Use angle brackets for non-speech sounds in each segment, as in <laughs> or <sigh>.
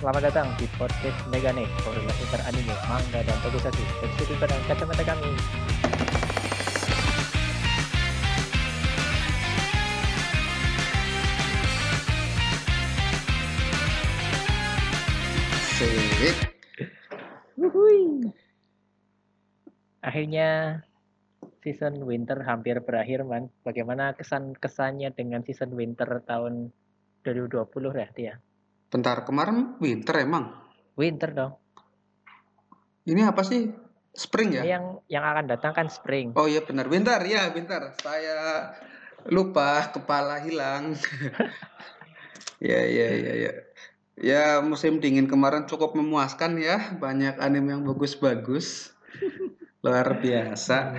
Selamat datang di podcast Megane, korelasi anime, manga, dan tokusatsu. Bersudut dengan kacamata kami. Sip. Akhirnya season winter hampir berakhir, man. Bagaimana kesan-kesannya dengan season winter tahun 2020 ya, Tia? Bentar, kemarin winter emang. Winter dong. Ini apa sih? Spring ya? Yang yang akan datang kan spring. Oh iya benar, bentar ya, bentar. Saya lupa, kepala hilang. <laughs> ya, ya, ya, ya. Ya, musim dingin kemarin cukup memuaskan ya. Banyak anime yang bagus-bagus. <laughs> Luar biasa.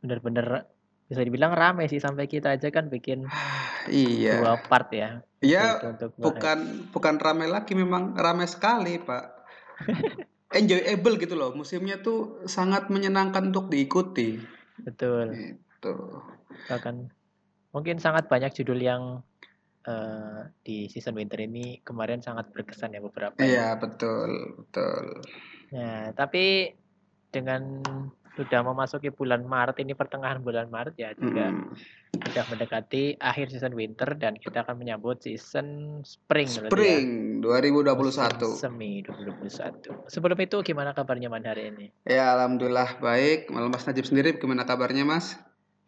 Bener-bener bisa dibilang rame sih sampai kita aja kan bikin <sighs> Iya. dua part ya. Ya, Gitu untuk bahas. bukan bukan rame lagi, memang rame sekali, Pak. <laughs> Enjoyable gitu loh. Musimnya tuh sangat menyenangkan untuk diikuti. Betul. Gitu. Bahkan mungkin sangat banyak judul yang eh, di season winter ini kemarin sangat berkesan ya beberapa. ya. Iya, betul, betul. Nah, tapi dengan sudah memasuki bulan Maret ini pertengahan bulan Maret ya juga Mm-mm. sudah mendekati akhir season winter dan kita akan menyambut season spring ya. Spring Musim 2021. Semi 2021. Sebelum itu gimana kabarnya Man hari ini? Ya, alhamdulillah baik. Malam Mas Najib sendiri gimana kabarnya, Mas?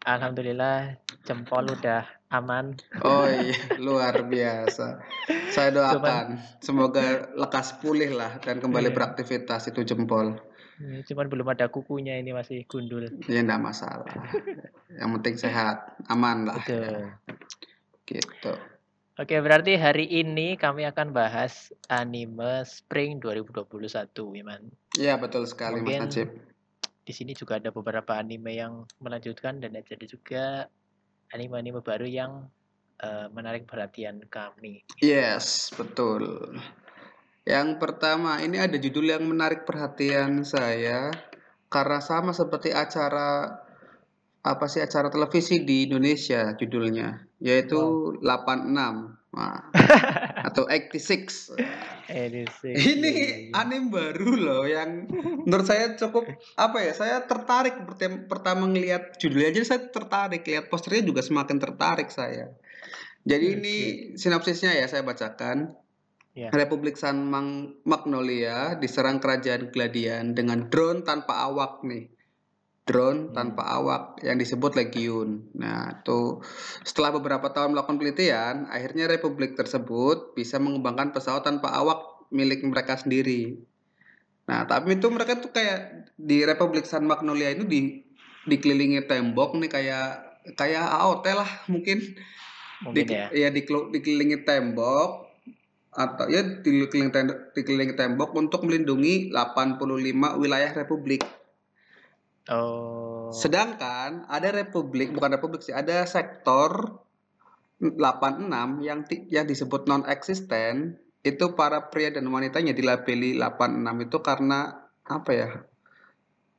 Alhamdulillah jempol udah aman. Oh iya, luar biasa. Saya doakan semoga lekas pulih lah dan kembali Iya. beraktivitas itu jempol. Hmm, Cuman belum ada kukunya ini masih gundul. Ya enggak masalah. <laughs> Yang penting sehat, aman lah. Betul. Gitu. Oke, berarti hari ini kami akan bahas anime Spring 2021, Iman. Iya, betul sekali Mungkin- Mas Najib. Di sini juga ada beberapa anime yang melanjutkan dan ada juga anime-anime baru yang eh, menarik perhatian kami. Yes, betul. Yang pertama, ini ada judul yang menarik perhatian saya karena sama seperti acara apa sih acara televisi di Indonesia judulnya, yaitu 86 Wah, <laughs> atau 86. Edisi. Ini anime baru loh yang menurut saya cukup apa ya? Saya tertarik pertama ngelihat judulnya aja saya tertarik, lihat posternya juga semakin tertarik saya. Jadi ini sinopsisnya ya saya bacakan. Ya. Republik San Mang- Magnolia diserang kerajaan Gladian dengan drone tanpa awak nih. Drone Hmm. tanpa awak yang disebut Legiun. Nah, itu setelah beberapa tahun melakukan penelitian, akhirnya republik tersebut bisa mengembangkan pesawat tanpa awak milik mereka sendiri. Nah, tapi itu mereka tuh kayak di Republik San Magnolia itu di dikelilingi tembok nih kayak kayak AOT lah mungkin Mungkin di, ya. dikelu- dikelilingi tembok atau ya dikelilingi tembok, dikelilingi tembok untuk melindungi 85 wilayah republik. Oh. Sedangkan ada republik, bukan republik sih, ada sektor 86 yang yang disebut non eksisten itu para pria dan wanitanya dilabeli 86 itu karena apa ya?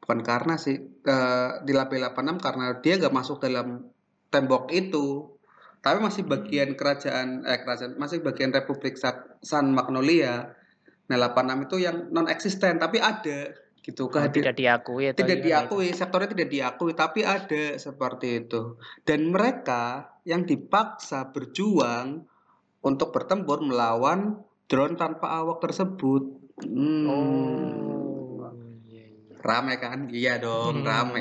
Bukan karena sih, eh, dilabeli 86 karena dia gak masuk dalam tembok itu. Tapi masih bagian kerajaan eh kerajaan masih bagian Republik Sa- San Magnolia. Nah, 86 itu yang non eksisten tapi ada gitu Oh, kehadir- tidak diakui atau tidak diakui sektornya tidak diakui tapi ada seperti itu dan mereka yang dipaksa berjuang untuk bertempur melawan drone tanpa awak tersebut itu? Hmm, Oh. Iya, iya. rame kan iya dong Hmm. rame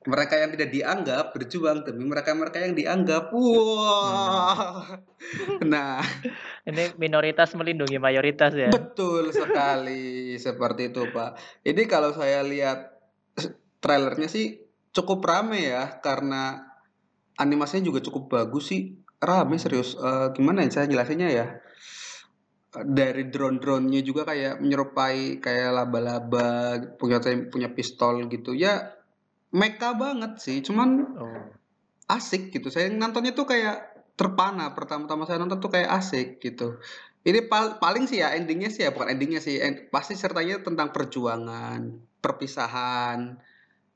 mereka yang tidak dianggap berjuang demi mereka mereka yang dianggap wah nah Ini minoritas melindungi mayoritas ya. Betul sekali seperti itu Pak. Ini kalau saya lihat trailernya sih cukup rame ya karena animasinya juga cukup bagus sih. Rame serius. Eh, gimana ya saya jelasinnya ya? Dari drone-drone-nya juga kayak menyerupai kayak laba-laba punya punya pistol gitu ya. Mecha banget sih, cuman Oh. asik gitu. Saya nontonnya tuh kayak terpana. Pertama-tama saya nonton tuh kayak asik gitu. Ini pal- paling sih ya endingnya sih ya bukan endingnya sih. En- pasti sertanya tentang perjuangan, perpisahan.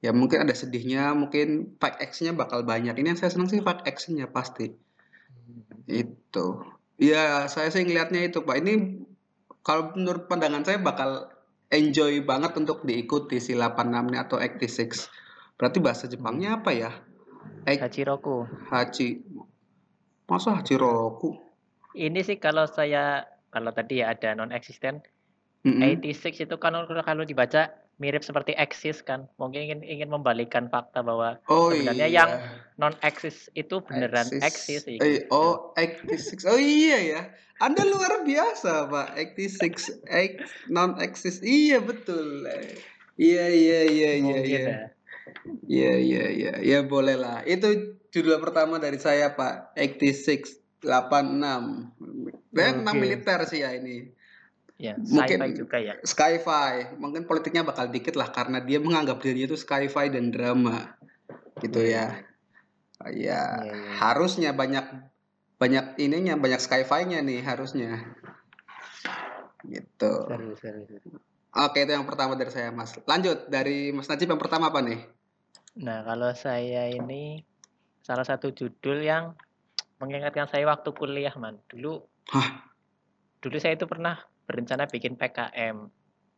Ya mungkin ada sedihnya, mungkin fight action-nya bakal banyak. Ini yang saya senang sih fight action-nya pasti. Itu. Iya, saya sih ngelihatnya itu, Pak. Ini kalau menurut pandangan saya bakal enjoy banget untuk diikuti si 86 nih atau 86. Berarti bahasa Jepangnya apa ya? Ek Hachiroku. Hachi. Masa Hachiroku? Ini sih kalau saya kalau tadi ya ada non eksisten Mm-mm. 86 itu kan kalau kalau dibaca mirip seperti eksis kan. Mungkin ingin ingin membalikan fakta bahwa Oh sebenarnya iya. yang non eksis itu beneran eksis gitu. Eh, oh, 86. Oh iya ya. Anda luar biasa, Pak. 86 X non eksis. Iya betul. Iya iya iya iya iya. Ya. Iya iya iya. Ya boleh lah. Itu judul pertama dari saya, Pak. 86 86. Dan enam Oke. militer sih ya ini. Ya, Mungkin sci-fi juga ya. Sci-fi. Mungkin politiknya bakal dikit lah karena dia menganggap dirinya itu sci-fi dan drama. Gitu ya. Ya, harusnya banyak banyak ininya, banyak sci-fi-nya nih harusnya. Gitu. Seru, seru, seru. Oke, itu yang pertama dari saya, Mas. Lanjut dari Mas Najib yang pertama apa nih? Nah, kalau saya ini salah satu judul yang mengingatkan saya waktu kuliah, Man. Dulu Hah, dulu saya itu pernah berencana bikin PKM.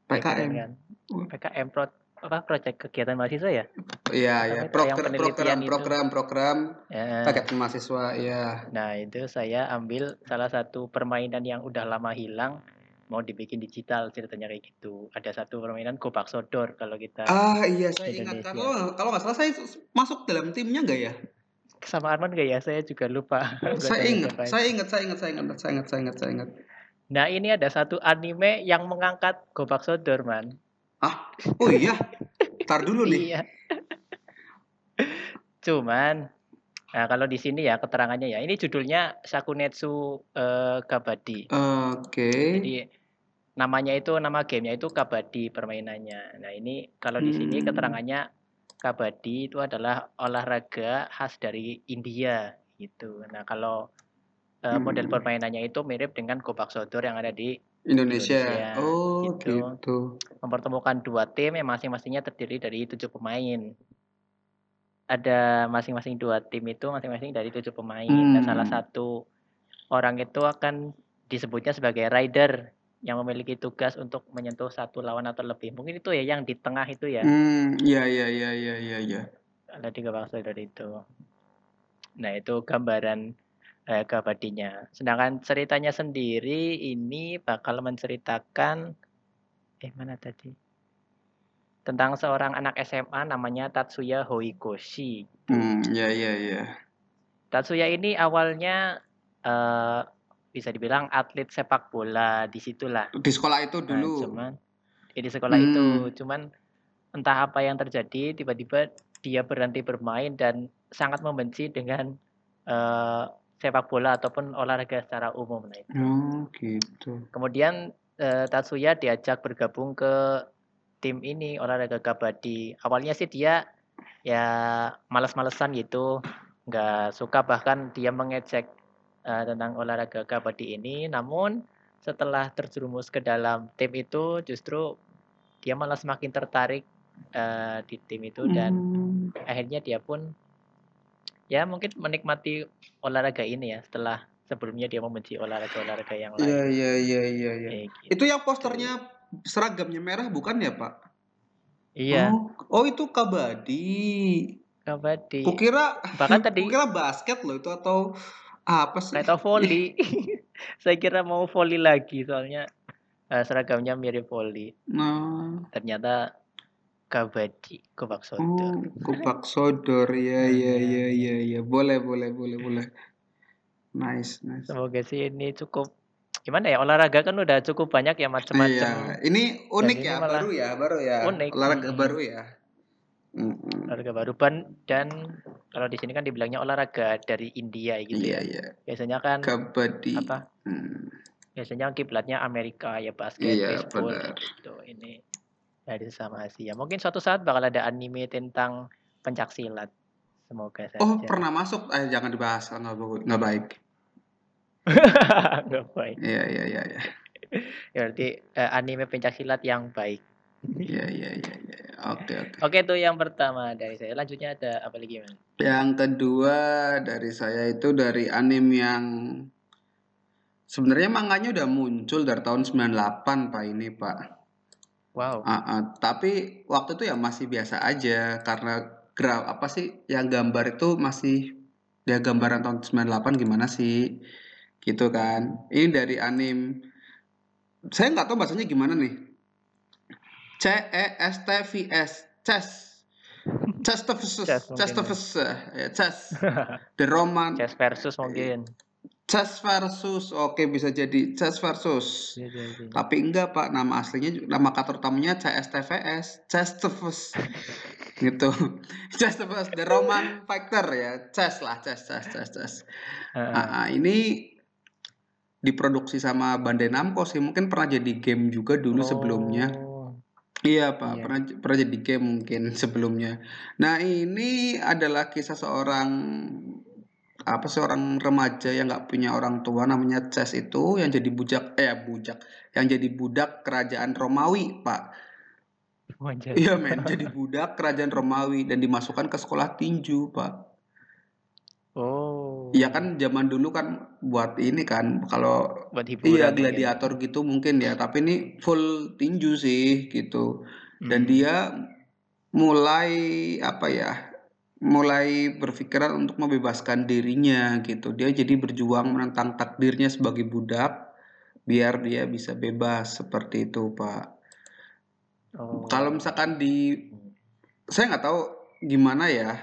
Ya, PKM. kan? Wah. PKM pro, apa proyek kegiatan mahasiswa ya? Iya, ya. yang Program, program, program, program Ya. paket mahasiswa, ya. Nah, itu saya ambil salah satu permainan yang udah lama hilang mau dibikin digital ceritanya kayak gitu. Ada satu permainan Gobak Sodor kalau kita Ah, iya, saya ingat. Kalau kalau nggak salah saya masuk dalam timnya nggak ya? Sama Arman gak ya? Saya juga lupa. <laughs> Saya ingat, saya ingat, saya ingat, saya ingat, saya ingat, saya ingat, saya ingat. Nah, ini ada satu anime yang mengangkat Gobak Sodor, Man. Ah, oh iya. Tar dulu nih. Iya. Cuman nah kalau di sini ya keterangannya ya. Ini judulnya Shakunetsu eh, Kabaddi. Oke. Jadi namanya itu nama gamenya itu Kabaddi permainannya. Nah, ini kalau di sini Hmm. keterangannya Kabaddi itu adalah olahraga khas dari India gitu. Nah, kalau eh, model Hmm. permainannya itu mirip dengan Gobak Sodor yang ada di Indonesia. Indonesia, Oh, gitu. gitu. mempertemukan dua tim yang masing-masingnya terdiri dari tujuh pemain. Ada masing-masing dua tim itu masing-masing dari tujuh pemain. Dan salah Hmm. satu orang itu akan disebutnya sebagai rider yang memiliki tugas untuk menyentuh satu lawan atau lebih. Mungkin itu ya yang di tengah itu ya. Hmm, iya, iya, iya, iya, iya, iya. Ada tiga bangsa dari itu. Nah, itu gambaran eh, kabadinya. Sedangkan ceritanya sendiri ini bakal menceritakan eh mana tadi? Tentang seorang anak SMA namanya Tatsuya Horikoshi. Hmm, iya, iya, iya. Tatsuya ini awalnya eh, bisa dibilang atlet sepak bola di situlah. Di sekolah itu Nah, dulu. cuman eh, di sekolah itu, Hmm. cuman entah apa yang terjadi, tiba-tiba dia berhenti bermain dan sangat membenci dengan eh, sepak bola ataupun olahraga secara umum. Nah, itu. Oh, gitu. Kemudian eh, Tatsuya diajak bergabung ke tim ini olahraga kabadi. Awalnya sih dia ya males-malesan gitu, nggak suka bahkan dia mengecek eh, tentang olahraga kabadi ini. Namun setelah terjerumus ke dalam tim itu, justru dia malah semakin tertarik eh, di tim itu dan Hmm. akhirnya dia pun ya mungkin menikmati olahraga ini ya setelah sebelumnya dia membenci olahraga-olahraga yang Iya, lain. iya, iya, iya, iya. Kayak gitu. Itu yang posternya seragamnya merah bukan ya, Pak? Iya, Oh, oh itu kabadi. kabadi. Kukira Bahkan tadi kukira basket loh itu atau apa sih? kayak tau volley. <laughs> Saya kira mau volley lagi soalnya eh, seragamnya mirip volley. Nah, Ternyata kabadi, oh, Sodor. kupak sodor. Ya, ya, Iya, ya, ya, ya. Boleh, boleh, boleh, boleh. Nice, nice. Semoga sih ini cukup gimana ya olahraga kan udah cukup banyak ya Iya, macam-macam. ini unik ya, malah baru ya, baru ya. Unik. Olahraga Mm-mm. baru ya. Mm-mm. Olahraga baru ban dan kalau di sini kan dibilangnya olahraga dari India gitu Iya, ya. iya. Biasanya kan Kabadi. apa? Hmm. Biasanya kiblatnya Amerika ya basket, Iya, baseball benar. gitu. Ini dari sama Asia. Mungkin suatu saat bakal ada anime tentang pencak silat. Semoga Oh, saja. pernah masuk? Eh, jangan dibahas, nggak baik. <laughs> Nggak baik. Iya, iya, iya, iya. <laughs> Ya, berarti eh, anime pencak silat yang baik. Iya, iya, iya, Oke, oke. Oke, itu yang pertama dari saya. Lanjutnya ada apa lagi, Man? Yang kedua dari saya itu dari anime yang Sebenarnya manganya udah muncul dari tahun 98 Pak ini Pak. Wow. Uh, uh, tapi waktu itu ya masih biasa aja karena graf apa sih yang gambar itu masih dia gambaran tahun 98 gimana sih gitu kan. Ini dari anim saya nggak tahu bahasanya gimana nih. C E S T V S. Chess. Chess versus. Chess versus. Ya chess. <laughs> The Roman. Chess versus mungkin. Chess versus, oke bisa jadi Chess versus. Ya, ya, ya. Tapi enggak pak, nama aslinya, nama kata utamanya CSTVS, Chess versus, <laughs> gitu. Chess versus. The Roman Fighter ya, Chess lah, Chess, Chess, Chess, Chess. Uh. Nah, ini diproduksi sama Bandai Namco sih, mungkin pernah jadi game juga dulu oh. sebelumnya. Iya pak, iya. pernah pernah jadi game mungkin <laughs> sebelumnya. Nah ini adalah kisah seorang apa seorang remaja yang nggak punya orang tua namanya Ces itu yang jadi bujak eh bujak yang jadi budak kerajaan Romawi pak. Iya men. Jadi budak kerajaan Romawi dan dimasukkan ke sekolah tinju pak. Oh iya kan zaman dulu kan buat ini kan kalau buat iya gladiator ya. gitu mungkin ya tapi ini full tinju sih gitu dan hmm. dia mulai apa ya mulai berpikiran untuk membebaskan dirinya gitu. Dia jadi berjuang menentang takdirnya sebagai budak biar dia bisa bebas seperti itu, Pak. Oh. Kalau misalkan di saya nggak tahu gimana ya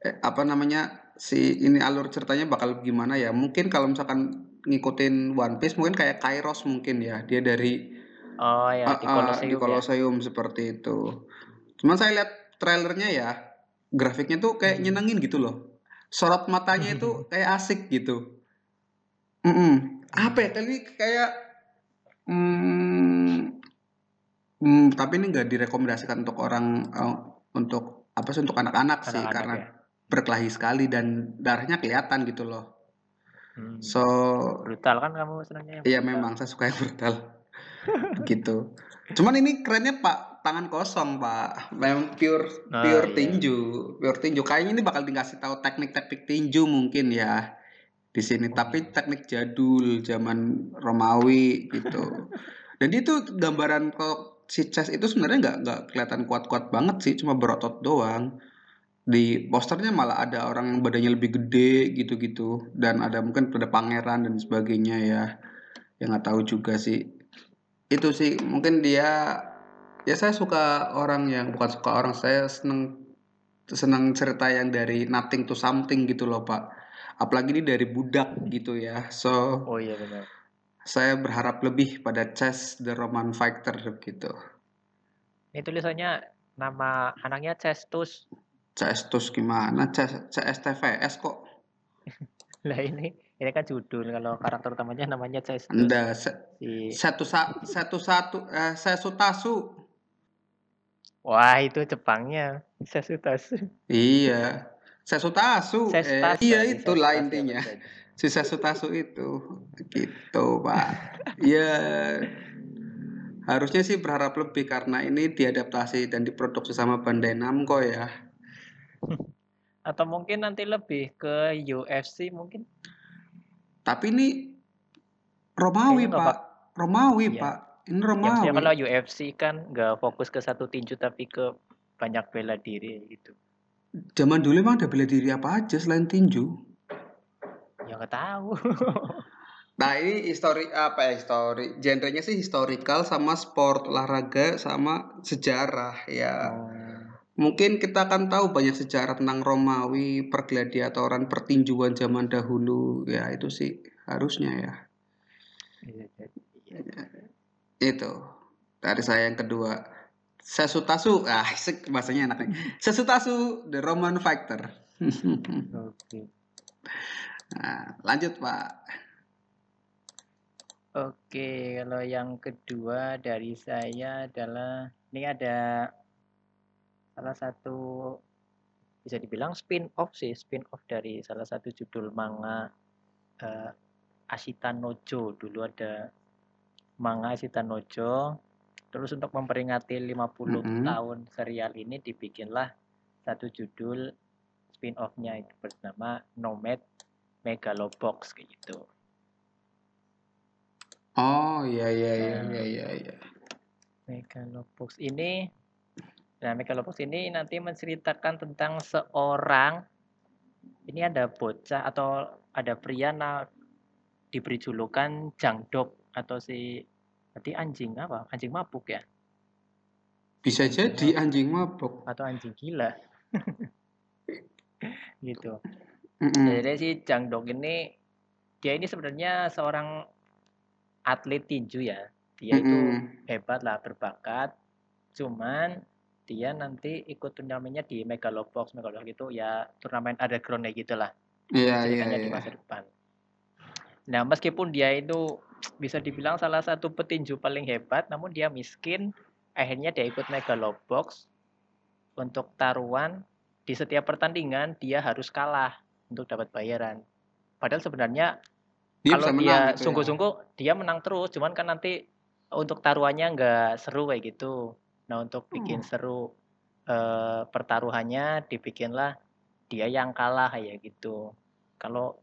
eh, apa namanya si ini alur ceritanya bakal gimana ya. Mungkin kalau misalkan ngikutin One Piece mungkin kayak Kairos mungkin ya. Dia dari Oh ya, di Colosseum, uh, di Colosseum ya? seperti itu. Cuman saya lihat trailernya ya, grafiknya tuh kayak hmm. nyenengin gitu loh. Sorot matanya itu <laughs> kayak asik gitu. Mm -mm. Apa ya? Tadi kayak mm, mm, tapi ini nggak direkomendasikan untuk orang uh, untuk apa sih untuk anak-anak sih karena ya? Berkelahi sekali dan darahnya kelihatan gitu loh. Hmm. So brutal kan kamu senangnya? Iya memang saya suka yang brutal. <laughs> gitu. Cuman ini kerennya Pak tangan kosong pak memang pure oh, pure iya. tinju pure tinju kayaknya ini bakal dikasih tahu teknik-teknik tinju mungkin ya di sini oh. tapi teknik jadul zaman Romawi gitu <laughs> dan itu gambaran kok si chess itu sebenarnya nggak nggak kelihatan kuat-kuat banget sih cuma berotot doang di posternya malah ada orang yang badannya lebih gede gitu-gitu. Dan ada mungkin pada pangeran dan sebagainya ya. Yang nggak tahu juga sih. Itu sih mungkin dia ya saya suka orang yang bukan suka orang saya seneng senang cerita yang dari nothing to something gitu loh pak. Apalagi ini dari budak gitu ya. So oh iya benar. saya berharap lebih pada Chess the Roman Fighter gitu. Ini tulisannya nama anaknya Cestus Cestus gimana Chess CSTVS kok <laughs> lah ini ini kan judul kalau karakter utamanya namanya Enggak, se si... satu satu satu eh, Sesutasu Wah, itu Jepangnya. Sesutasu. Iya. Sesutasu. Eh, iya itu lah intinya. Si Sesutasu itu. Gitu, Pak. Iya. Harusnya sih berharap lebih karena ini diadaptasi dan diproduksi sama Bandai Namco ya. Atau mungkin nanti lebih ke UFC mungkin. Tapi ini Romawi, Pak. Romawi, iya. Pak. Ini Romawi. Ya, kalau UFC kan nggak fokus ke satu tinju tapi ke banyak bela diri gitu. Zaman dulu emang ada bela diri apa aja selain tinju? Ya nggak tahu. <laughs> nah ini histori apa ya histori? Genrenya sih historical sama sport olahraga sama sejarah ya. Oh. Mungkin kita akan tahu banyak sejarah tentang Romawi, pergladiatoran, pertinjuan zaman dahulu. Ya itu sih harusnya ya. Iya, iya. iya. Itu. Dari saya yang kedua. Sesutasu. Ah, bahasanya enaknya. Sesutasu The Roman Fighter. Oke. Nah, lanjut, Pak. Oke, kalau yang kedua dari saya adalah ini ada salah satu bisa dibilang spin off sih, spin off dari salah satu judul manga uh, Ashita Nojo. Dulu ada manga Sitanojo. Terus untuk memperingati 50 mm -hmm. tahun serial ini dibikinlah satu judul spin-off-nya itu bernama Nomad Megalobox gitu. Oh, iya iya iya Nah. iya iya iya. Megalobox ini nah Megalobox ini nanti menceritakan tentang seorang ini ada bocah atau ada pria na diberi julukan Jangdok atau si berarti anjing apa? Anjing mabuk ya? Bisa jadi anjing mabuk. atau anjing gila. <laughs> Gitu. Mm-mm. Jadi si Jangdok ini dia ini sebenarnya seorang atlet tinju ya. Dia itu Mm-mm. hebat lah, berbakat. Cuman dia nanti ikut turnamennya di Megalobox. Megalobox itu ya turnamen underground kayak gitulah. Iya iya Ceritanya di iya. masa depan. Nah, meskipun dia itu bisa dibilang salah satu petinju paling hebat, namun dia miskin. Akhirnya dia ikut Megalobox untuk taruhan. Di setiap pertandingan dia harus kalah untuk dapat bayaran. Padahal sebenarnya Dia kalau dia gitu ya. sungguh-sungguh dia menang terus, cuman kan nanti untuk taruhannya nggak seru kayak gitu. Nah, untuk bikin Hmm. seru eh, pertaruhannya dibikinlah dia yang kalah kayak gitu. Kalau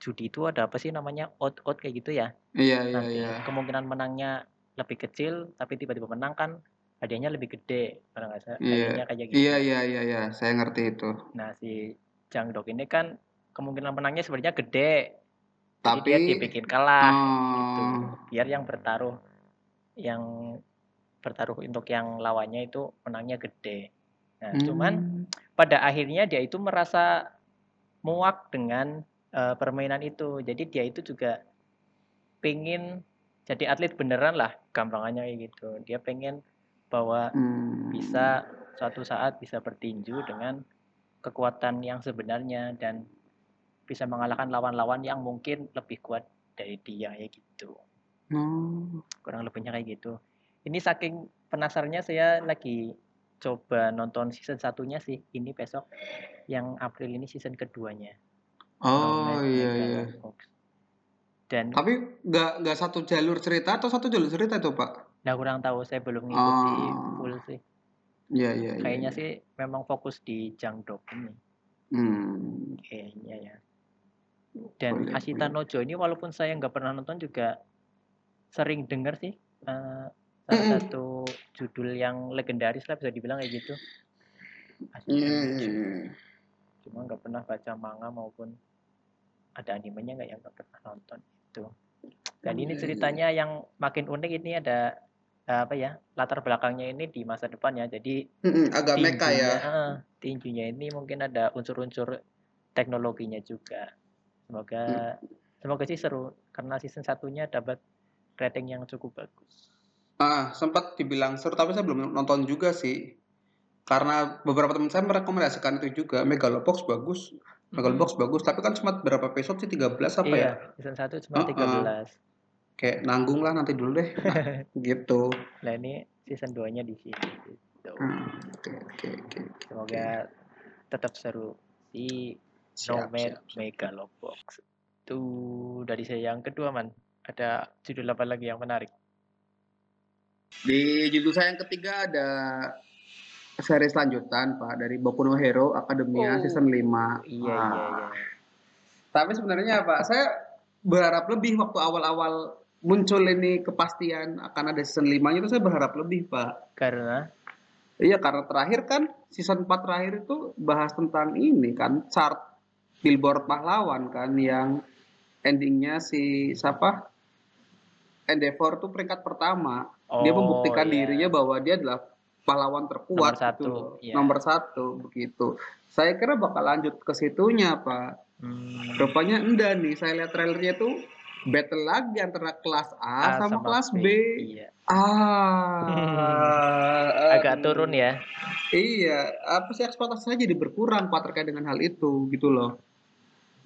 judi itu ada apa sih namanya out-out kayak gitu ya. Iya iya iya. kemungkinan menangnya lebih kecil, tapi tiba-tiba menang kan hadiahnya lebih gede. Kalau nggak salah, Iya kayak iya gitu. iya iya iya. Saya ngerti itu. Nah, si Jangdok ini kan kemungkinan menangnya sebenarnya gede. Jadi dia Tapi dibikin kalah gitu. oh Biar yang bertaruh yang bertaruh untuk yang lawannya itu menangnya gede. Nah, cuman hmm. pada akhirnya dia itu merasa muak dengan eh, permainan itu. Jadi dia itu juga pengen jadi atlet beneran lah, gampangannya kayak gitu. Dia pengen bahwa Hmm. bisa suatu saat bisa bertinju dengan kekuatan yang sebenarnya dan bisa mengalahkan lawan-lawan yang mungkin lebih kuat dari dia ya gitu. Oh. Kurang lebihnya kayak gitu. Ini saking penasarannya saya lagi coba nonton season satunya sih. Ini besok yang April ini season keduanya. Oh iya iya. Megalobox. Dan Tapi nggak nggak satu jalur cerita atau satu jalur cerita itu Pak? nah kurang tahu saya belum ngikuti Oh. full sih. Iya iya iya. Kayaknya iya. sih memang fokus di Jangdok ini. Hmm. Kayaknya ya. Dan Boleh Asita boleh. Nojo ini walaupun saya nggak pernah nonton juga sering dengar sih eh, salah Mm-mm. satu judul yang legendaris lah bisa dibilang kayak gitu. Iya iya. Cuma nggak pernah baca manga maupun ada animenya nggak yang nggak pernah nonton itu. Dan ini ceritanya yang makin unik ini ada apa ya latar belakangnya ini di masa depan ya. Jadi Mm-mm, Agak tinjunya, ya. eh, tinjunya ini mungkin ada unsur-unsur teknologinya juga. Semoga Hmm. semoga sih seru karena season satunya dapat rating yang cukup bagus. Ah, sempat dibilang seru, tapi saya belum nonton juga sih. Karena beberapa teman saya merekomendasikan itu juga. Megalobox bagus, Mm-mm. Megalobox bagus. Tapi kan cuma berapa episode sih? 13 apa ya? Iya, season 1 cuma Heeh. 13. Kayak nanggung lah nanti dulu deh. Nah, <laughs> gitu. Nah, ini season 2-nya di sini gitu. Hmm, Oke oke oke oke. Semoga tetap seru si Siap Nomad. Megalobox. Itu dari saya yang kedua, Man. Ada judul apa lagi yang menarik? Di judul saya yang ketiga ada series lanjutan Pak dari Boku no Hero Academia Oh, season 5. iya iya Ah. iya. Tapi sebenarnya Pak, saya berharap lebih waktu awal-awal muncul ini kepastian akan ada season 5-nya itu saya berharap lebih, Pak. Karena Iya, karena terakhir kan season 4 terakhir itu bahas tentang ini kan chart Billboard pahlawan kan yang endingnya si siapa? Endeavor tuh peringkat pertama. Dia oh membuktikan ya dirinya bahwa dia adalah pahlawan nomor terkuat gitu satu loh. ya. Nomor satu begitu. Saya kira bakal lanjut ke situnya, Pak. Hmm, Rupanya enggak nih. Saya lihat trailernya tuh battle lagi antara kelas A, A sama, sama kelas B. B. Iya. Ah, <laughs> Agak turun ya. Iya, apa sih ekspektasi saya jadi berkurang Pak terkait dengan hal itu gitu loh.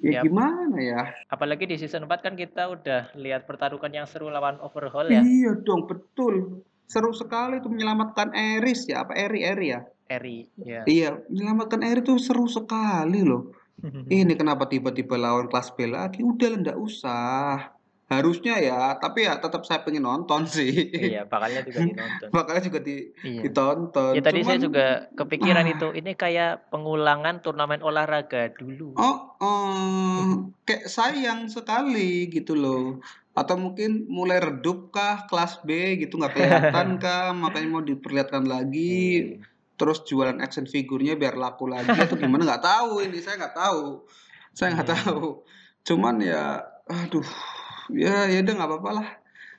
Ya Yap. gimana ya? Apalagi di season 4 kan kita udah lihat pertarungan yang seru lawan Overhaul ya. Iya dong, betul. Seru sekali itu menyelamatkan Eris ya, apa Eri Eri ya? Eri ya. Iya, menyelamatkan Eri itu seru sekali loh. <laughs> Ini kenapa tiba-tiba lawan kelas B lagi? Udah lah, nggak usah. Harusnya ya, tapi ya tetap saya pengen nonton <laughs> sih. Iya, bakalnya juga dinonton. Makanya juga di, Iya. ditonton. Ya tadi saya Cuman, juga kepikiran ah, itu. Ini kayak pengulangan turnamen olahraga dulu. oh, oh, kayak sayang sekali gitu loh. Atau mungkin mulai redup kah kelas B gitu nggak kelihatan <laughs> kah makanya mau diperlihatkan lagi Iya. terus jualan action figurnya biar laku lagi atau gimana nggak tahu ini saya nggak tahu saya nggak Iya. tahu cuman ya aduh ya ya udah nggak apa-apa lah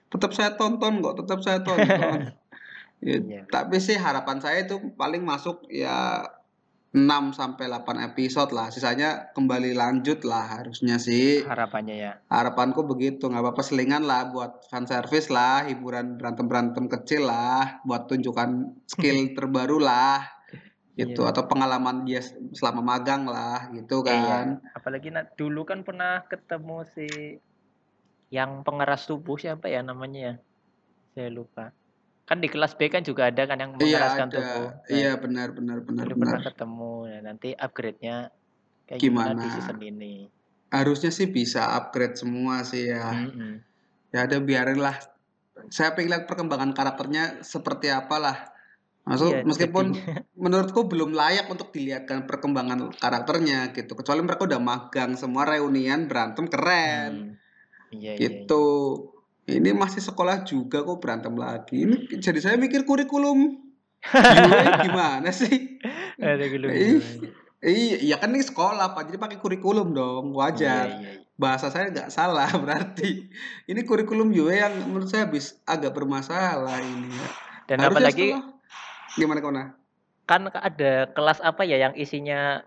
tetap saya tonton kok tetap saya tonton <laughs> Ya, Iya. tapi sih harapan saya itu paling masuk ya 6 sampai 8 episode lah sisanya kembali lanjut lah harusnya sih Harapannya ya. harapanku begitu nggak apa-apa selingan lah buat fan service lah hiburan berantem berantem kecil lah buat tunjukkan skill <laughs> terbaru lah gitu Iya. atau pengalaman dia selama magang lah gitu Iya. kan Apalagi na- dulu kan pernah ketemu si yang pengeras tubuh siapa ya namanya ya? Saya lupa. Kan di kelas B kan juga ada kan yang iya mengeraskan ada tubuh. Nah, iya benar benar benar dulu pernah benar ketemu. Nah, nanti upgrade-nya kayak gimana di gimana season ini. harusnya sih bisa upgrade semua sih ya Mm-mm. ya ada biarinlah saya pengen lihat perkembangan karakternya seperti apalah Maksud, Iya, meskipun jadinya. <laughs> menurutku belum layak untuk dilihatkan perkembangan karakternya gitu kecuali mereka udah magang semua reunian berantem keren Hmm. Iya, iya, iya. gitu. Ini masih sekolah juga kok berantem lagi. Ini jadi saya mikir kurikulum. Gimana sih? <laughs> Ada gitu. Ih, iya iya kan ini sekolah pak. Jadi pakai kurikulum dong Iya, wajar. Iya, iya. bahasa saya nggak salah <laughs> berarti. Ini kurikulum Yue yang menurut saya habis agak bermasalah ini Dan Harusnya apalagi setelah- gimana kona? Kan ada kelas apa ya yang isinya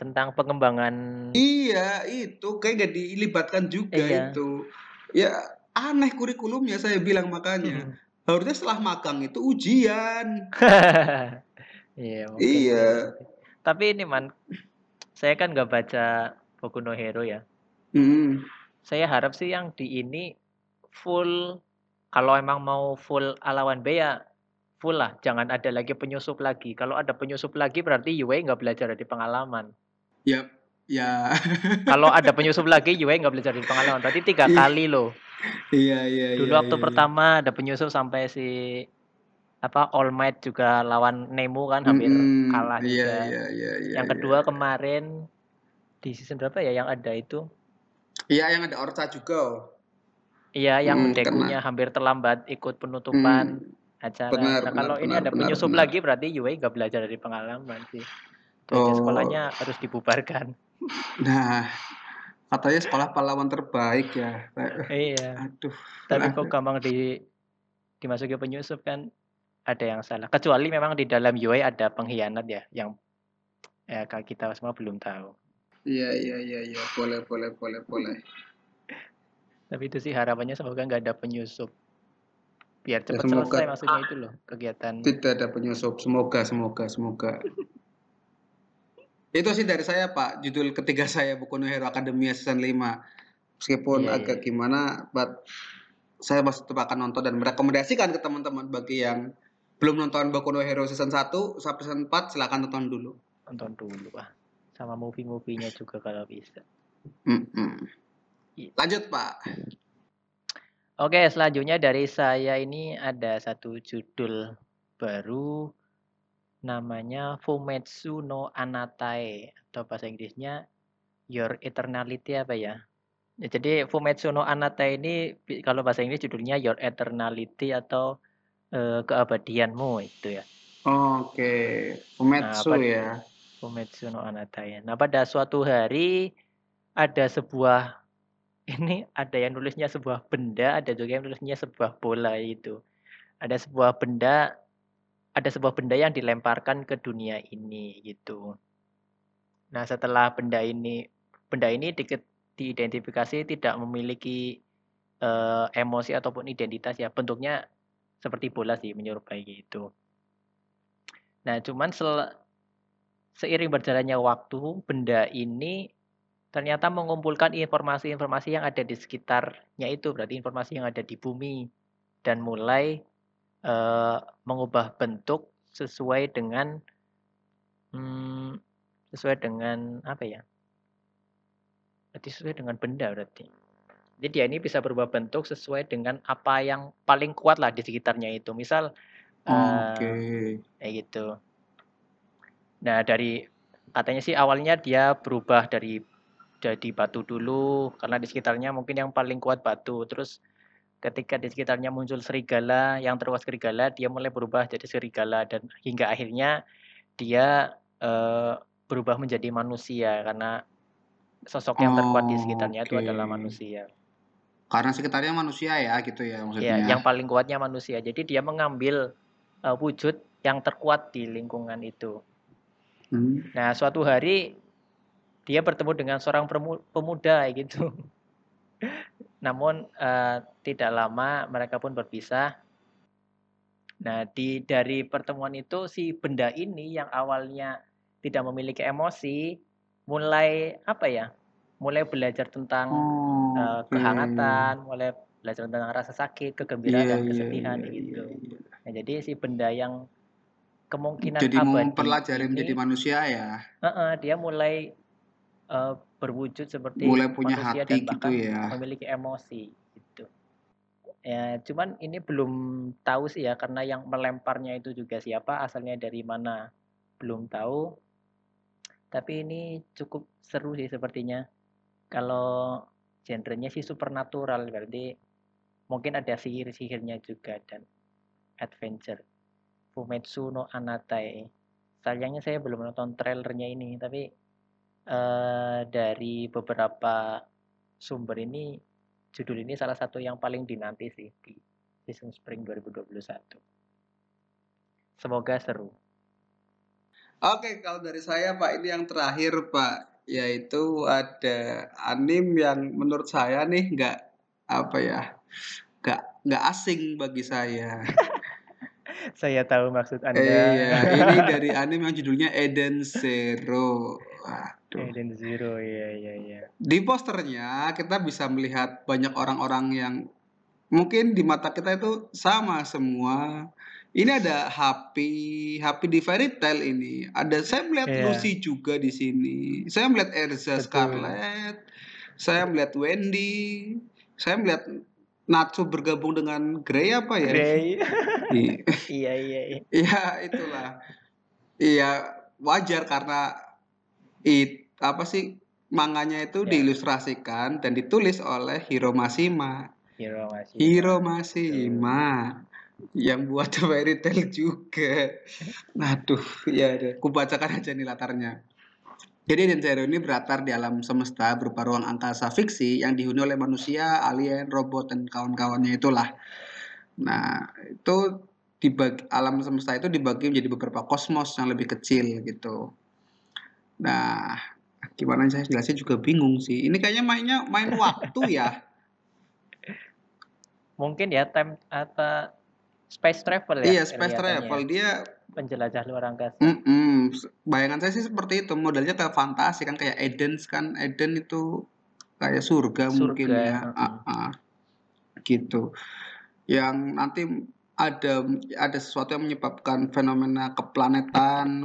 tentang pengembangan Iya, itu kayak gak dilibatkan juga Iya. itu. Ya aneh kurikulumnya saya bilang makanya. Harusnya setelah magang itu ujian. <laughs> Iya, Iya. Tapi ini man, saya kan nggak baca Boku no Hero ya. Hmm. Saya harap sih yang di ini full kalau emang mau full alawan B ya full lah, jangan ada lagi penyusup lagi. Kalau ada penyusup lagi berarti Yue nggak belajar dari pengalaman. Ya, ya. <laughs> Kalau ada penyusup lagi Yue nggak belajar dari pengalaman. Berarti tiga Ih. kali loh. Iya, iya, Dulu iya, waktu iya. pertama ada penyusup sampai si apa All Might juga lawan Nemo kan hampir Mm-mm. kalah Iya, juga. iya, iya, iya. Yang iya. kedua kemarin di season berapa ya yang ada itu? Iya, yang ada Orca juga. oh. Iya, yang Hmm, Dekunya hampir terlambat ikut penutupan Hmm. acara. Benar, nah, kalau benar, ini benar, ada penyusup benar. lagi berarti Yue nggak belajar dari pengalaman sih. Dan dia Oh. sekolahnya harus dibubarkan. <laughs> Nah, katanya sekolah pahlawan terbaik ya. iya. Aduh. Tapi kok gampang di dimasuki penyusup kan ada yang salah. Kecuali memang di dalam Yue ada pengkhianat ya yang ya kalau kita semua belum tahu. Iya, iya, iya, iya. Boleh, boleh, boleh, boleh. Tapi itu sih harapannya semoga nggak ada penyusup. Biar cepat Ya, semoga. selesai maksudnya itu loh kegiatan. Tidak ada penyusup. Semoga, semoga, semoga. Itu sih dari saya, Pak. Judul ketiga <laughs> saya Boku no Hero Academia season 5. Meskipun Iya, agak gimana, but saya masih tetap akan nonton dan merekomendasikan ke teman-teman bagi yang belum nonton Boku no Hero season 1 sampai season 4 silakan nonton dulu. Nonton dulu ah. Sama movie-movie-nya juga kalau bisa. Mm-mm. Iya. Lanjut, Pak. Oke, selanjutnya dari saya ini ada satu judul baru namanya Fumetsu no Anatae atau bahasa Inggrisnya Your Eternality apa ya? Ya, jadi Fumetsu no Anatae ini kalau bahasa Inggris judulnya Your Eternality atau eh, keabadianmu itu ya. Oke, Fumetsu Nah, ya. Fumetsu no Anatae. Nah, pada suatu hari ada sebuah ini ada yang nulisnya sebuah benda, ada juga yang nulisnya sebuah bola itu. Ada sebuah benda, ada sebuah benda yang dilemparkan ke dunia ini gitu. Nah, setelah benda ini benda ini di, diidentifikasi tidak memiliki eh, emosi ataupun identitas ya, bentuknya seperti bola sih menyerupai gitu. Nah, cuman sel- seiring berjalannya waktu, benda ini ternyata mengumpulkan informasi-informasi yang ada di sekitarnya itu, berarti informasi yang ada di bumi dan mulai eh, mengubah bentuk sesuai dengan hmm, sesuai dengan apa ya? Berarti sesuai dengan benda berarti. Jadi dia ini bisa berubah bentuk sesuai dengan apa yang paling kuat lah di sekitarnya itu. Misal eh, Oke. kayak gitu. Nah, dari katanya sih awalnya dia berubah dari jadi batu dulu karena di sekitarnya mungkin yang paling kuat batu. Terus ketika di sekitarnya muncul serigala, yang terkuat serigala, dia mulai berubah jadi serigala dan hingga akhirnya dia uh, berubah menjadi manusia karena sosok yang terkuat di sekitarnya okay. itu adalah manusia. Karena sekitarnya manusia ya gitu ya maksudnya. Ya, yang paling kuatnya manusia. Jadi dia mengambil uh, wujud yang terkuat di lingkungan itu. Hmm. Nah, suatu hari dia bertemu dengan seorang pemuda gitu. Namun uh, tidak lama mereka pun berpisah. Nah, di dari pertemuan itu si benda ini yang awalnya tidak memiliki emosi mulai apa ya? Mulai belajar tentang oh, uh, kehangatan, mulai belajar tentang rasa sakit, kegembiraan yeah, dan iya, kesedihan yeah, gitu. Yeah, yeah. Nah, jadi si benda yang kemungkinan jadi abadi mempelajari ini, menjadi manusia ya. Uh -uh, dia mulai uh, berwujud seperti mulai punya manusia hati dan gitu bahkan gitu ya. memiliki emosi gitu. Ya, cuman ini belum tahu sih ya karena yang melemparnya itu juga siapa, asalnya dari mana belum tahu. Tapi ini cukup seru sih sepertinya. Kalau genrenya sih supernatural berarti mungkin ada sihir-sihirnya juga dan adventure. Fumetsu no Anatai. Sayangnya saya belum nonton trailernya ini, tapi uh, dari beberapa sumber ini judul ini salah satu yang paling dinanti sih di season spring 2021. Semoga seru. Oke, kalau dari saya Pak ini yang terakhir Pak, yaitu ada anim yang menurut saya nih nggak apa ya, nggak nggak asing bagi saya. <laughs> saya tahu maksud Anda. Iya, ini <laughs> dari anim yang judulnya Eden Zero. Waduh. Eden Zero, iya iya iya. Di posternya kita bisa melihat banyak orang-orang yang mungkin di mata kita itu sama semua. Ini ada Happy, Happy di Fairy Tail ini. Ada saya melihat yeah. Lucy juga di sini. Saya melihat Erza Betul. Scarlett. Saya melihat Wendy. Saya melihat Natsu bergabung dengan Grey apa ya? Grey. <laughs> iya iya iya. Iya itulah. Iya wajar karena it apa sih manganya itu yeah. diilustrasikan dan ditulis oleh Hiro Mashima. Hiro Mashima. Hiro Mashima yang buat <laughs> fairy tale juga. Aduh, ya deh. Kubacakan aja nih latarnya. Jadi Dan Zero ini beratar di alam semesta berupa ruang angkasa fiksi yang dihuni oleh manusia, alien, robot, dan kawan-kawannya itulah. Nah, itu dibagi, alam semesta itu dibagi menjadi beberapa kosmos yang lebih kecil gitu. Nah, gimana saya jelasnya juga bingung sih. Ini kayaknya mainnya main waktu ya. <laughs> Mungkin ya time apa space travel ya. Iya, space travel. Dia penjelajah luar angkasa. Mm -mm. Bayangan saya sih seperti itu. Modelnya kayak fantasi kan kayak Eden kan. Eden itu kayak surga, surga mungkin ya. Uh -uh. Gitu. Yang nanti ada ada sesuatu yang menyebabkan fenomena keplanetan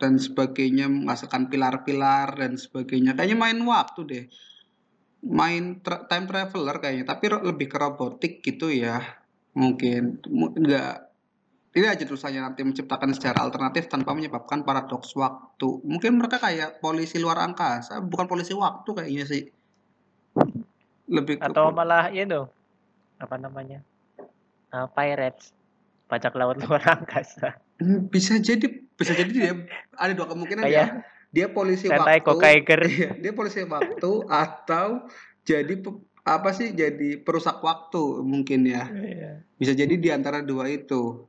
dan sebagainya menghasilkan pilar-pilar dan sebagainya. Kayaknya main waktu deh. Main tra time traveler kayaknya tapi lebih ke robotik gitu ya mungkin. Enggak. Ini aja tulisannya nanti menciptakan secara alternatif tanpa menyebabkan paradoks waktu. Mungkin mereka kayak polisi luar angkasa bukan polisi waktu kayaknya sih. Lebih atau ke... malah itu apa namanya? Uh, pirates bajak laut <laughs> luar angkasa hmm, bisa jadi bisa jadi dia <laughs> ada dua kemungkinan ya. Dia polisi waktu. <laughs> Iya, dia polisi waktu atau jadi apa sih jadi perusak waktu mungkin ya. Iya. Bisa jadi di antara dua itu.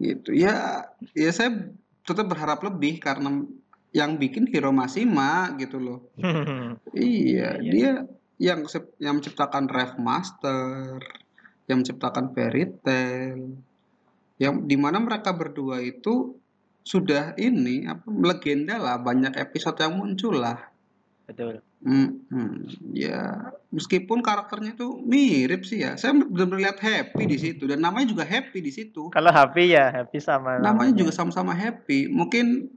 Gitu. Ya ya saya tetap berharap lebih karena yang bikin Hiro Mashima gitu loh. iya, iya, dia yang yang menciptakan Rev Master, yang menciptakan Fairy Tail, yang di mana mereka berdua itu sudah ini apa legenda lah banyak episode yang muncul lah. Betul. Hmm, hmm, ya. Meskipun karakternya tuh mirip sih ya. Saya benar-benar lihat happy di situ dan namanya juga happy di situ. Kalau happy ya happy sama namanya, namanya. juga sama-sama happy. Mungkin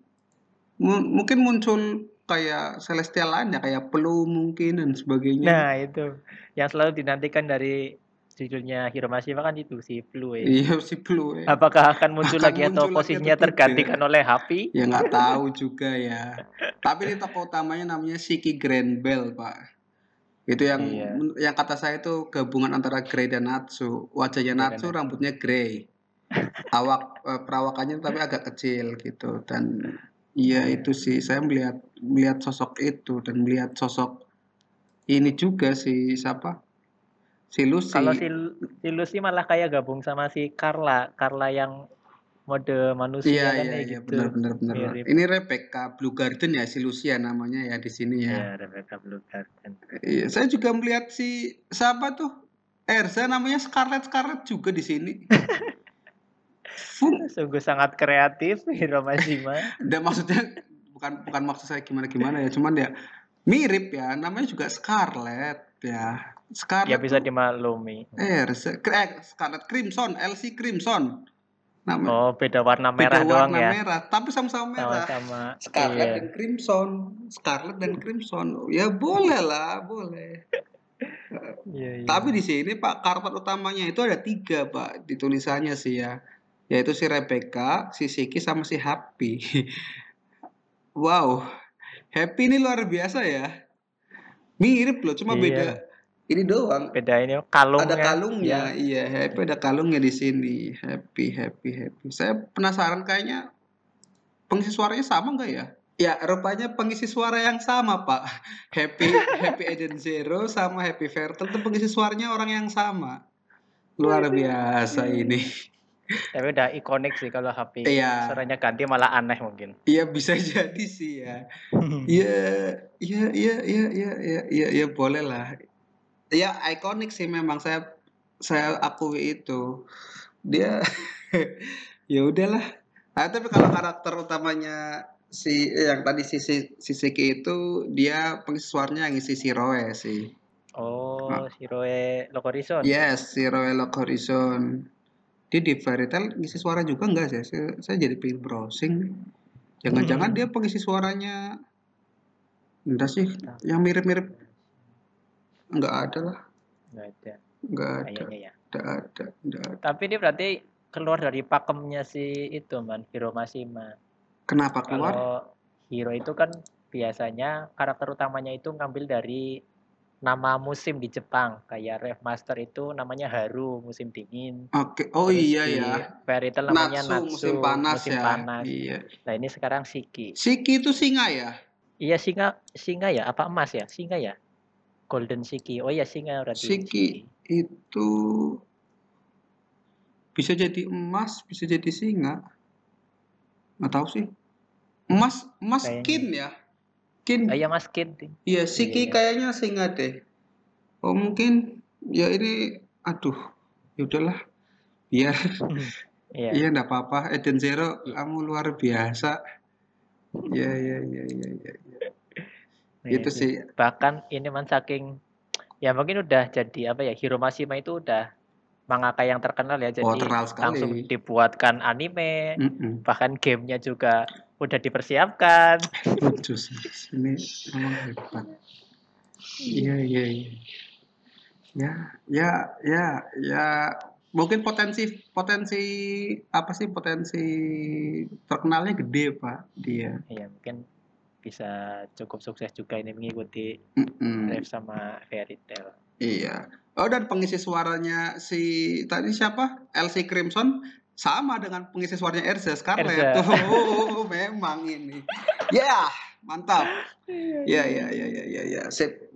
mungkin muncul kayak celestial lain ya kayak pelu mungkin dan sebagainya. Nah itu. Yang selalu dinantikan dari judulnya Hiromashima kan itu si Blue ya. Iya si Blue. Ya. Apakah akan muncul Akan lagi atau muncul lagi posisinya atau tidak? tergantikan oleh Happy? Ya nggak tahu juga ya. Tapi ini tokoh utamanya namanya Shiki Grand Bell, Pak. Itu yang Iya. yang kata saya itu gabungan antara Grey dan Natsu. Wajahnya Natsu. rambutnya grey. Awak eh, perawakannya tapi agak kecil gitu dan iya Iya. itu sih saya melihat melihat sosok itu dan melihat sosok ini juga si siapa? Si Lucy. Kalau si, si Lucy malah kayak gabung sama si Carla, Carla yang mode manusia Iya kan iya kayak iya gitu. benar benar benar. Mirip. Ini Rebecca Blue Garden ya si Lucia namanya ya di sini ya. Ya, Rebecca Blue Garden. Iya, saya juga melihat si siapa tuh Erza namanya Scarlett Scarlett juga di sini. <laughs> Sungguh sangat kreatif Hiromashima. dan <laughs> maksudnya bukan bukan maksud saya gimana gimana ya, cuman ya mirip ya, namanya juga Scarlett ya. Scarlett ya bisa tuh dimaklumi. Erza, eh, Scarlett Crimson, Elsie Crimson. Namanya Oh, beda warna beda merah doang warna ya. merah, tapi sama-sama merah. Sama-sama. Scarlet Iya. dan Crimson, Scarlet dan Crimson. Ya boleh lah, boleh. Iya, iya. Tapi di sini Pak karakter utamanya itu ada tiga Pak di tulisannya sih ya, yaitu si Rebecca, si Siki sama si Happy. <laughs> wow, Happy ini luar biasa ya. Mirip loh, cuma Iya. beda ini doang. beda ini kalungnya. Ada kalungnya, Ya. iya Happy ada kalungnya di sini. Happy, happy, happy. Saya penasaran kayaknya pengisi suaranya sama nggak ya? Ya, rupanya pengisi suara yang sama, Pak. <laughs> Happy Happy Eden Zero sama Happy Fairtel itu pengisi suaranya orang yang sama. Luar biasa ini. <laughs> Tapi udah ikonik sih kalau HP. Iya. Suaranya ganti malah aneh mungkin. Iya bisa <laughs> jadi sih ya. Iya, iya, iya, iya, iya, iya, iya, ya, boleh lah. Ya ikonik sih memang saya saya akui itu. Dia <laughs> ya udahlah. Nah, tapi kalau karakter utamanya si yang tadi si si, si Siki itu dia pengisi suaranya yang isi si Roe sih. Oh, Ah. Shiroe Lokorison. Yes, si Roe Lock Horizon. Dia di Fairy Tail ngisi suara juga enggak sih? Saya, saya jadi pengen browsing. Jangan-jangan Hmm. dia pengisi suaranya enggak sih? Yang mirip-mirip enggak ada lah. Nggak ada Enggak ada. kayaknya ya. Enggak ada. Enggak ada. Tapi ini berarti keluar dari pakemnya si itu man, Hiromashima. Kenapa keluar? Kalau hero itu kan biasanya karakter utamanya itu ngambil dari nama musim di Jepang. Kayak Ref Master itu namanya Haru, musim dingin. Oke. Oh Terus iya ya. Fairy Tail namanya Natsu, Natsu, musim panas musim ya. panas. Iya. Nah ini sekarang Shiki. Siki itu singa ya? Iya singa, singa ya? Apa emas ya? Singa ya? Golden Shiki. Oh iya singa berarti. Shiki itu bisa jadi emas, bisa jadi singa. Nggak tahu sih. Emas, emas Kayaknya. kin ya. Kin. Oh iya Mas Kid. Iya, Siki Iya. kayaknya singa deh. Oh mungkin ya ini, aduh, ya udahlah. Biar, Iya. <laughs> iya enggak apa-apa. Eden Zero, Iya. kamu luar biasa. Iya, iya, iya, iya, iya. Nah, Itu itu. sih. Bahkan ini man saking ya mungkin udah jadi apa ya Hiromashima itu udah mangaka yang terkenal ya jadi Oh, terkenal sekali. langsung dibuatkan anime Mm-mm. bahkan gamenya juga udah dipersiapkan <laughs> Jus, ini memang hebat. Iya, iya, iya. Ya, ya, ya, ya. Mungkin potensi potensi apa sih potensi terkenalnya gede pak dia. ya mungkin bisa cukup sukses juga ini mengikuti Mm-mm. Ref sama Fairy Tail Iya. Oh dan pengisi suaranya si tadi siapa? Elsie Crimson sama dengan pengisi suaranya Erza Scarlett. Erza. <laughs> Oh, memang ini. Ya, mantap. Ya, ya, ya, ya, ya, ya. Sip.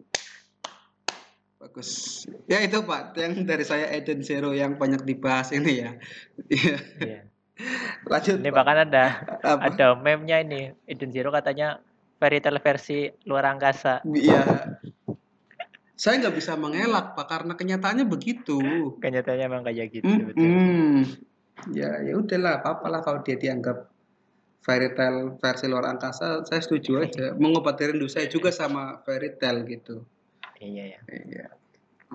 Bagus. Ya itu Pak, yang dari saya Eden Zero yang banyak dibahas ini ya. Iya. Iya. Lanjut. ini Pak. bahkan ada Apa? ada meme-nya ini Eden Zero katanya Fairy Tail versi luar angkasa Iya. Saya nggak bisa mengelak Pak karena kenyataannya begitu. kenyataannya emang kayak gitu Hmm, betul. hmm. Ya, ya udahlah, apa-apalah kalau dia dianggap fairy tale versi luar angkasa, saya setuju <laughs> aja. Mengobati rindu saya juga sama fairy tale gitu. iya ya Iya.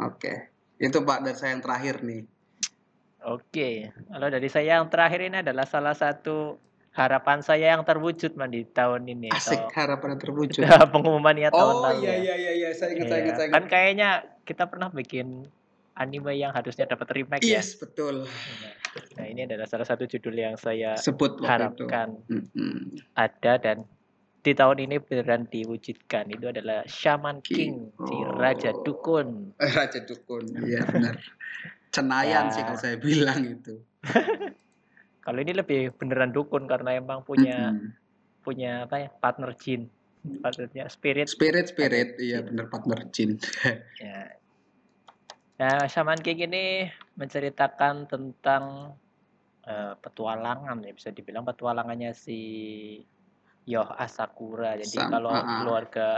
Oke. Itu Pak dari saya yang terakhir nih. Oke, kalau dari saya yang terakhir ini adalah salah satu harapan saya yang terwujud man di tahun ini Asik atau harapan yang terwujud. <laughs> pengumumannya tahun Oh lalu. iya ya. iya iya iya saya ingat saya Iya, ingat saya Kan ingat. kayaknya kita pernah bikin anime yang harusnya dapat remake ya. Yes, betul. Nah, ini adalah salah satu judul yang saya Sebut itu. harapkan Mm-mm. ada dan di tahun ini beneran diwujudkan. Itu adalah Shaman King. King, si Raja Oh. Dukun. Eh, <laughs> Raja Dukun. Iya benar. <laughs> Cenayan Ya. sih kalau saya bilang itu. Kalau ini lebih beneran dukun karena emang punya Mm-mm. punya apa ya partner jin, partnernya spirit. Spirit spirit, iya Jin. benar partner Jin. <laughs> Ya. Nah, Shaman King ini menceritakan tentang eh, petualangan ya bisa dibilang petualangannya si Yoh Asakura. Jadi Sam- kalau ah. keluarga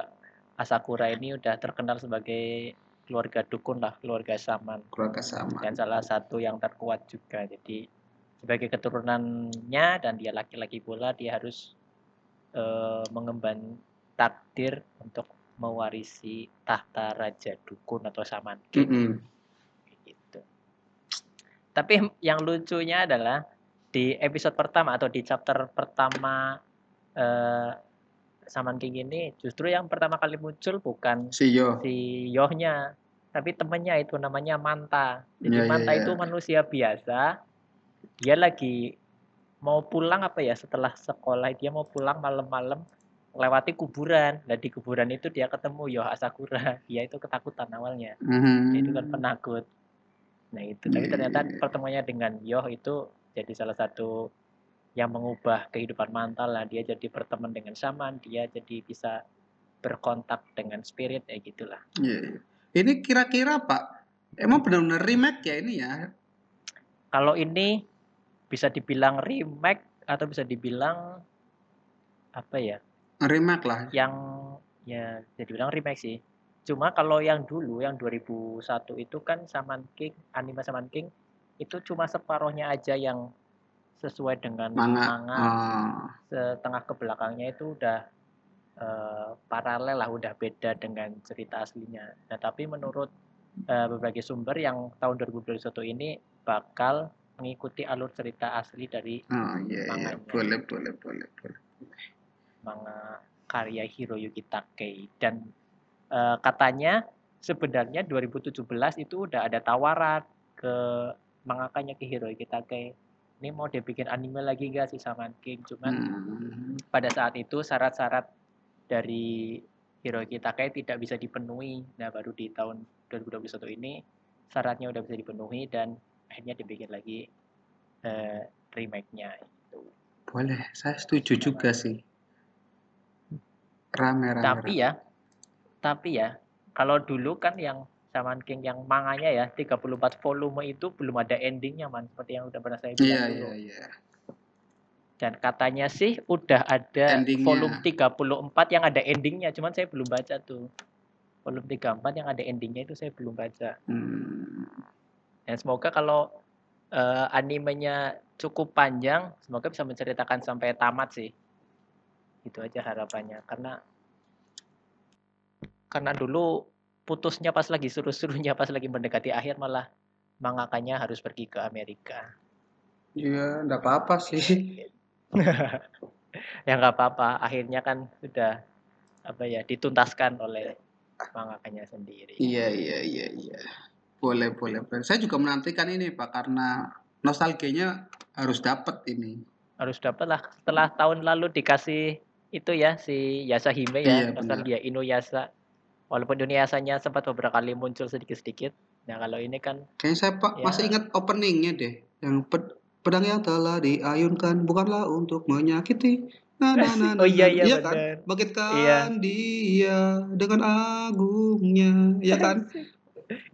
Asakura ini udah terkenal sebagai keluarga dukun lah, keluarga shaman Keluarga sama. dan salah satu yang terkuat juga. Jadi sebagai keturunannya dan dia laki-laki pula dia harus eh, mengemban takdir untuk mewarisi tahta raja dukun atau shaman king Mm-mm. gitu. Tapi yang lucunya adalah di episode pertama atau di chapter pertama eh, Shaman King ini justru yang pertama kali muncul bukan Si Yo. si Yohnya, tapi temennya itu namanya Manta. Jadi Iya, iya, Manta iya. itu manusia biasa. Dia lagi mau pulang apa ya setelah sekolah dia mau pulang malam-malam lewati kuburan. Nah di kuburan itu dia ketemu Yoh Asakura. <laughs> Dia itu ketakutan awalnya. Mhm. Dia itu kan penakut. Nah itu. Tapi Iya, ternyata iya, iya. pertemuannya dengan Yoh itu jadi salah satu yang mengubah kehidupan mantal lah. Dia jadi berteman dengan shaman. Dia jadi bisa berkontak dengan spirit ya gitulah. Iya. Ini kira-kira Pak, emang benar-benar remake ya ini ya? Kalau ini bisa dibilang remake atau bisa dibilang apa ya? Remake lah. Yang ya bisa dibilang remake sih. Cuma kalau yang dulu yang 2001 itu kan Shaman King, anime Shaman King itu cuma separohnya aja yang sesuai dengan Manga. manga. Ah, Setengah ke belakangnya itu udah eh, paralel lah, udah beda dengan cerita aslinya. Nah, tapi menurut eh, berbagai sumber yang tahun 2021 ini bakal mengikuti alur cerita asli dari oh iya, iya. Manganya. Boleh, boleh, boleh, boleh. manga karya Hiroyuki Takei dan eh, katanya sebenarnya 2017 itu udah ada tawaran ke mangakanya ke Hiroyuki Takei ini mau dibikin anime lagi gak sih Shaman King cuman Hmm. pada saat itu syarat-syarat dari Hiroyuki Takei tidak bisa dipenuhi nah baru di tahun 2021 ini syaratnya udah bisa dipenuhi dan akhirnya dibikin lagi eh, remake-nya itu Boleh, saya setuju juga sih. Rame, rame, tapi rame. ya tapi ya kalau dulu kan yang Shaman King yang manganya ya 34 volume itu belum ada endingnya man seperti yang udah pernah saya bilang Iya, dulu iya, iya. dan katanya sih udah ada Endingnya. volume 34 yang ada endingnya cuman saya belum baca tuh volume 34 yang ada endingnya itu saya belum baca Hmm. Dan semoga kalau eh, animenya cukup panjang semoga bisa menceritakan sampai tamat sih. Itu aja harapannya. Karena karena dulu putusnya pas lagi suruh-suruhnya pas lagi mendekati akhir malah mangakanya harus pergi ke Amerika. Iya, enggak apa-apa sih. <laughs> ya nggak apa-apa. Akhirnya kan sudah apa ya dituntaskan oleh mangakanya sendiri. Iya, iya, iya, iya. Boleh, boleh, boleh. Saya juga menantikan ini, Pak, karena nostalgianya harus dapat ini. harus dapat lah setelah tahun lalu dikasih itu ya si Yasahime ya Iya, benar. nostalgia Inuyasha walaupun Inuyashanya sempat beberapa kali muncul sedikit-sedikit nah kalau ini kan Kayaknya saya Pak Ya. masih ingat openingnya deh, yang ped- pedang yang telah diayunkan bukanlah untuk menyakiti. Nah, nah, nah, <laughs> nah, oh iya nah. iya kan? benar Bangkitkan Iya. dia dengan agungnya, ya kan? <laughs>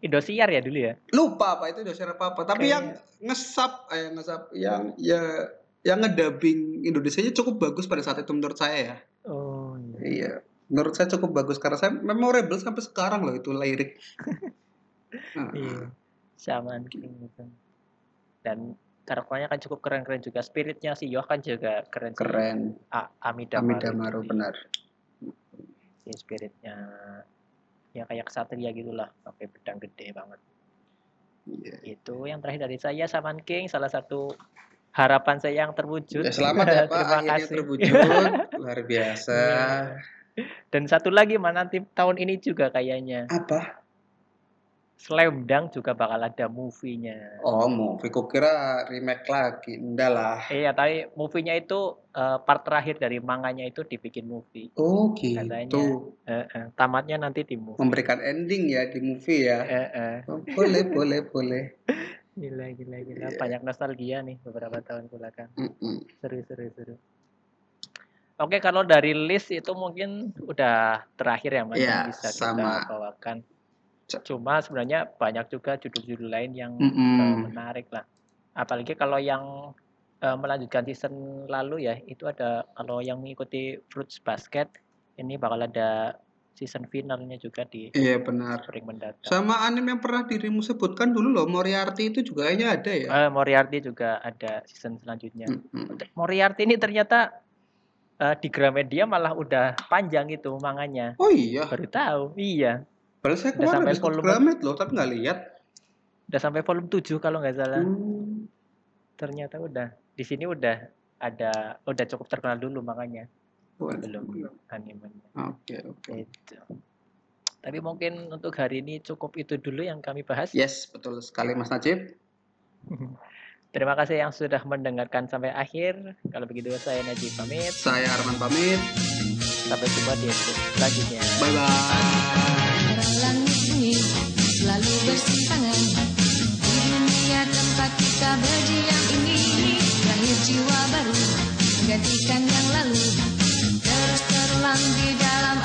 Indosiar ya dulu ya Lupa apa itu dosen apa apa. Tapi Kayak- yang ngesap, eh ngesap, yang ya yang ngedubbing Indonesianya cukup bagus pada saat itu menurut saya ya. oh iya. Iya, menurut saya cukup bagus karena saya memorable sampai sekarang loh itu lirik. <laughs> Nah, Iya. King gitu. Dan karakternya kan cukup keren-keren juga. Spiritnya si Yoh kan juga keren. sih. Keren. A- Amidamaru. Amidamaru itu benar. Si spiritnya ya kayak kesatria gitulah, pakai pedang gede banget. Iya. Itu yang terakhir dari saya Shaman King, salah satu harapan saya yang terwujud. Ya, selamat ya <laughs> Pak, Terima akhirnya kasih. terwujud. <laughs> Luar biasa. Iya. Dan satu lagi mana nanti tahun ini juga kayaknya. Apa? Slam Dunk juga bakal ada movie-nya. Oh, movie. Kukira remake lagi. Enggak lah. Iya, tapi movie-nya itu uh, part terakhir dari manganya itu dibikin movie. Oh, gitu. Katanya. Uh, uh, tamatnya nanti di movie. Memberikan ending ya di movie ya. Uh, uh. Oh, boleh, boleh, boleh. <laughs> Gila, gila, gila. Yeah. Banyak nostalgia nih beberapa tahun belakang. Mm -mm. Seru, seru, seru. Oke, kalau dari list itu mungkin udah terakhir ya Mas yeah, bisa sama. kita bawakan. Cuma sebenarnya banyak juga judul-judul lain yang mm -hmm. uh, menarik lah. Apalagi kalau yang uh, melanjutkan season lalu ya, itu ada kalau yang mengikuti Fruits Basket ini bakal ada season finalnya juga di Iya benar. Spring mendatang. Sama anime yang pernah dirimu sebutkan dulu loh, Moriarty itu juga kayaknya ada ya. Uh, Moriarty juga ada season selanjutnya. Mm -hmm. Moriarty ini ternyata uh, di Gramedia malah udah panjang itu manganya. Oh iya. Baru tahu. Iya. Padahal saya udah sampai volume Gramet loh, tapi nggak lihat. Udah sampai volume 7 kalau nggak salah. Hmm. Ternyata udah. Di sini udah ada udah cukup terkenal dulu makanya. Belum animenya. Oke, okay, oke. Okay. Itu. Tapi mungkin untuk hari ini cukup itu dulu yang kami bahas. Yes, betul sekali Mas Najib. <laughs> Terima kasih yang sudah mendengarkan sampai akhir. Kalau begitu saya Najib pamit. Saya Arman pamit. Sampai jumpa di episode selanjutnya. Bye bye Jalan ini selalu bersintangan Di dunia tempat kita berdiam ini Lahir jiwa baru menggantikan yang lalu. Terus terang di dalam